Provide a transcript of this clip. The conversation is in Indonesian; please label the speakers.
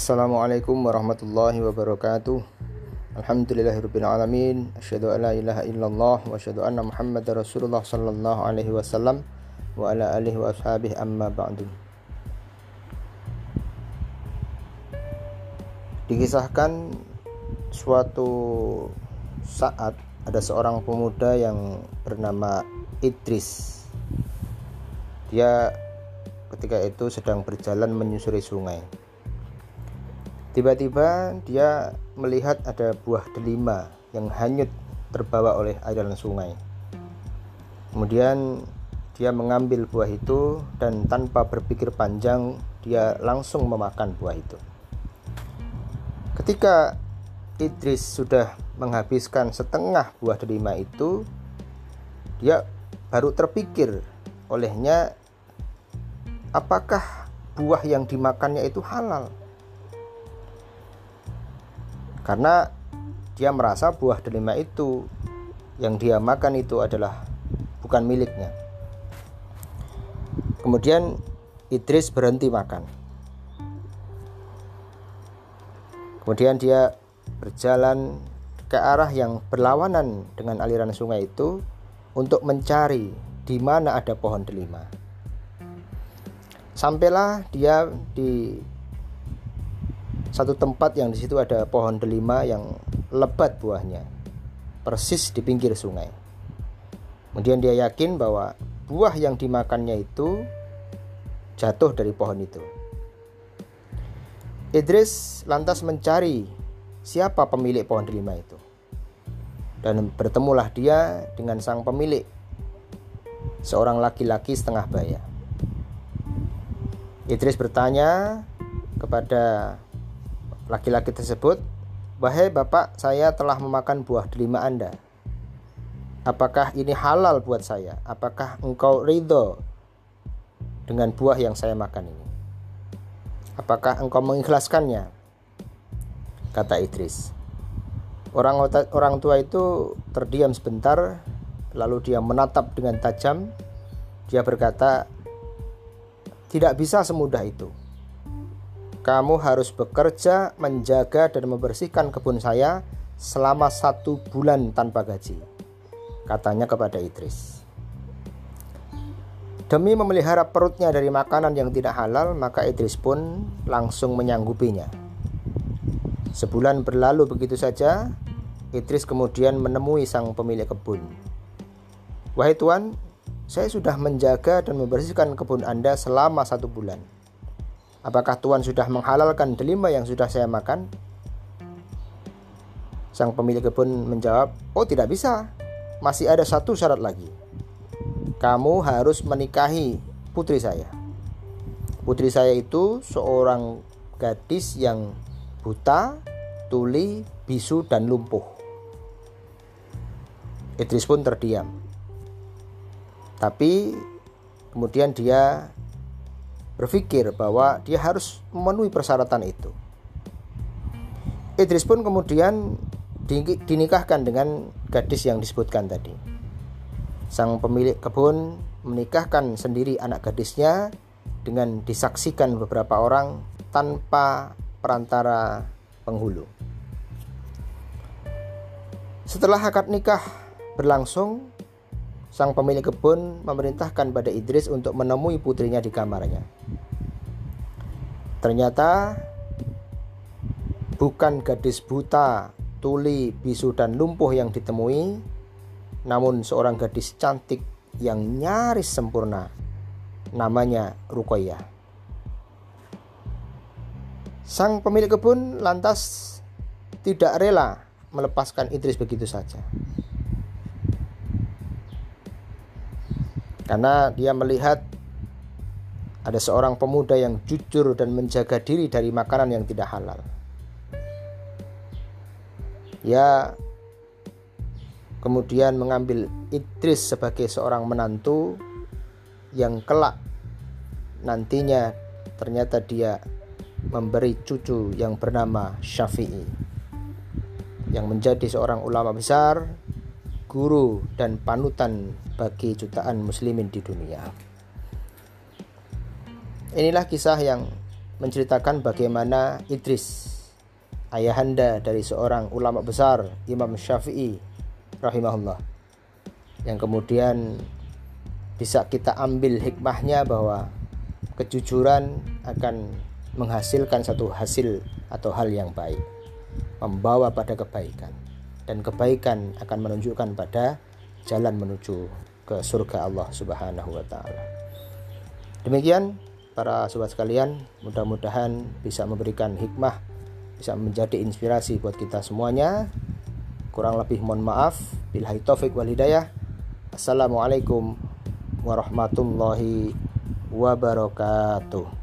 Speaker 1: Assalamualaikum warahmatullahi wabarakatuh. Alhamdulillahirabbil alamin. Asyhadu an la ilaha illallah wa asyhadu anna muhammadar rasulullah sallallahu alaihi wasallam wa ala alihi wa ashabihi amma ba'du. Dikisahkan suatu saat ada seorang pemuda yang bernama Idris. Dia ketika itu sedang berjalan menyusuri sungai Tiba-tiba dia melihat ada buah delima yang hanyut terbawa oleh aliran sungai. Kemudian dia mengambil buah itu dan tanpa berpikir panjang dia langsung memakan buah itu. Ketika Idris sudah menghabiskan setengah buah delima itu, dia baru terpikir olehnya apakah buah yang dimakannya itu halal karena dia merasa buah delima itu yang dia makan itu adalah bukan miliknya. Kemudian Idris berhenti makan. Kemudian dia berjalan ke arah yang berlawanan dengan aliran sungai itu untuk mencari di mana ada pohon delima. Sampailah dia di satu tempat yang di situ ada pohon delima yang lebat buahnya, persis di pinggir sungai. Kemudian dia yakin bahwa buah yang dimakannya itu jatuh dari pohon itu. Idris lantas mencari siapa pemilik pohon delima itu. Dan bertemulah dia dengan sang pemilik, seorang laki-laki setengah baya. Idris bertanya kepada laki-laki tersebut, "Wahai Bapak, saya telah memakan buah delima Anda. Apakah ini halal buat saya? Apakah engkau ridho dengan buah yang saya makan ini? Apakah engkau mengikhlaskannya?" Kata Idris. Orang orang tua itu terdiam sebentar, lalu dia menatap dengan tajam. Dia berkata, "Tidak bisa semudah itu." Kamu harus bekerja, menjaga, dan membersihkan kebun saya selama satu bulan tanpa gaji, katanya kepada Idris. Demi memelihara perutnya dari makanan yang tidak halal, maka Idris pun langsung menyanggupinya. Sebulan berlalu begitu saja, Idris kemudian menemui sang pemilik kebun. Wahai Tuan, saya sudah menjaga dan membersihkan kebun Anda selama satu bulan. Apakah Tuhan sudah menghalalkan delima yang sudah saya makan? Sang pemilik kebun menjawab, "Oh, tidak bisa. Masih ada satu syarat lagi. Kamu harus menikahi putri saya." Putri saya itu seorang gadis yang buta, tuli, bisu, dan lumpuh. Idris pun terdiam. Tapi kemudian dia berpikir bahwa dia harus memenuhi persyaratan itu. Idris pun kemudian dinikahkan dengan gadis yang disebutkan tadi. Sang pemilik kebun menikahkan sendiri anak gadisnya dengan disaksikan beberapa orang tanpa perantara penghulu. Setelah akad nikah berlangsung, sang pemilik kebun memerintahkan pada Idris untuk menemui putrinya di kamarnya. Ternyata bukan gadis buta, tuli, bisu dan lumpuh yang ditemui, namun seorang gadis cantik yang nyaris sempurna. Namanya Rukoya. Sang pemilik kebun lantas tidak rela melepaskan Idris begitu saja. karena dia melihat ada seorang pemuda yang jujur dan menjaga diri dari makanan yang tidak halal. Ya kemudian mengambil Idris sebagai seorang menantu yang kelak nantinya ternyata dia memberi cucu yang bernama Syafi'i yang menjadi seorang ulama besar guru dan panutan bagi jutaan muslimin di dunia. Inilah kisah yang menceritakan bagaimana Idris ayahanda dari seorang ulama besar Imam Syafi'i rahimahullah yang kemudian bisa kita ambil hikmahnya bahwa kejujuran akan menghasilkan satu hasil atau hal yang baik membawa pada kebaikan dan kebaikan akan menunjukkan pada jalan menuju ke surga Allah Subhanahu wa taala. Demikian para sobat sekalian, mudah-mudahan bisa memberikan hikmah, bisa menjadi inspirasi buat kita semuanya. Kurang lebih mohon maaf. Billahi taufik wal hidayah. Assalamualaikum warahmatullahi wabarakatuh.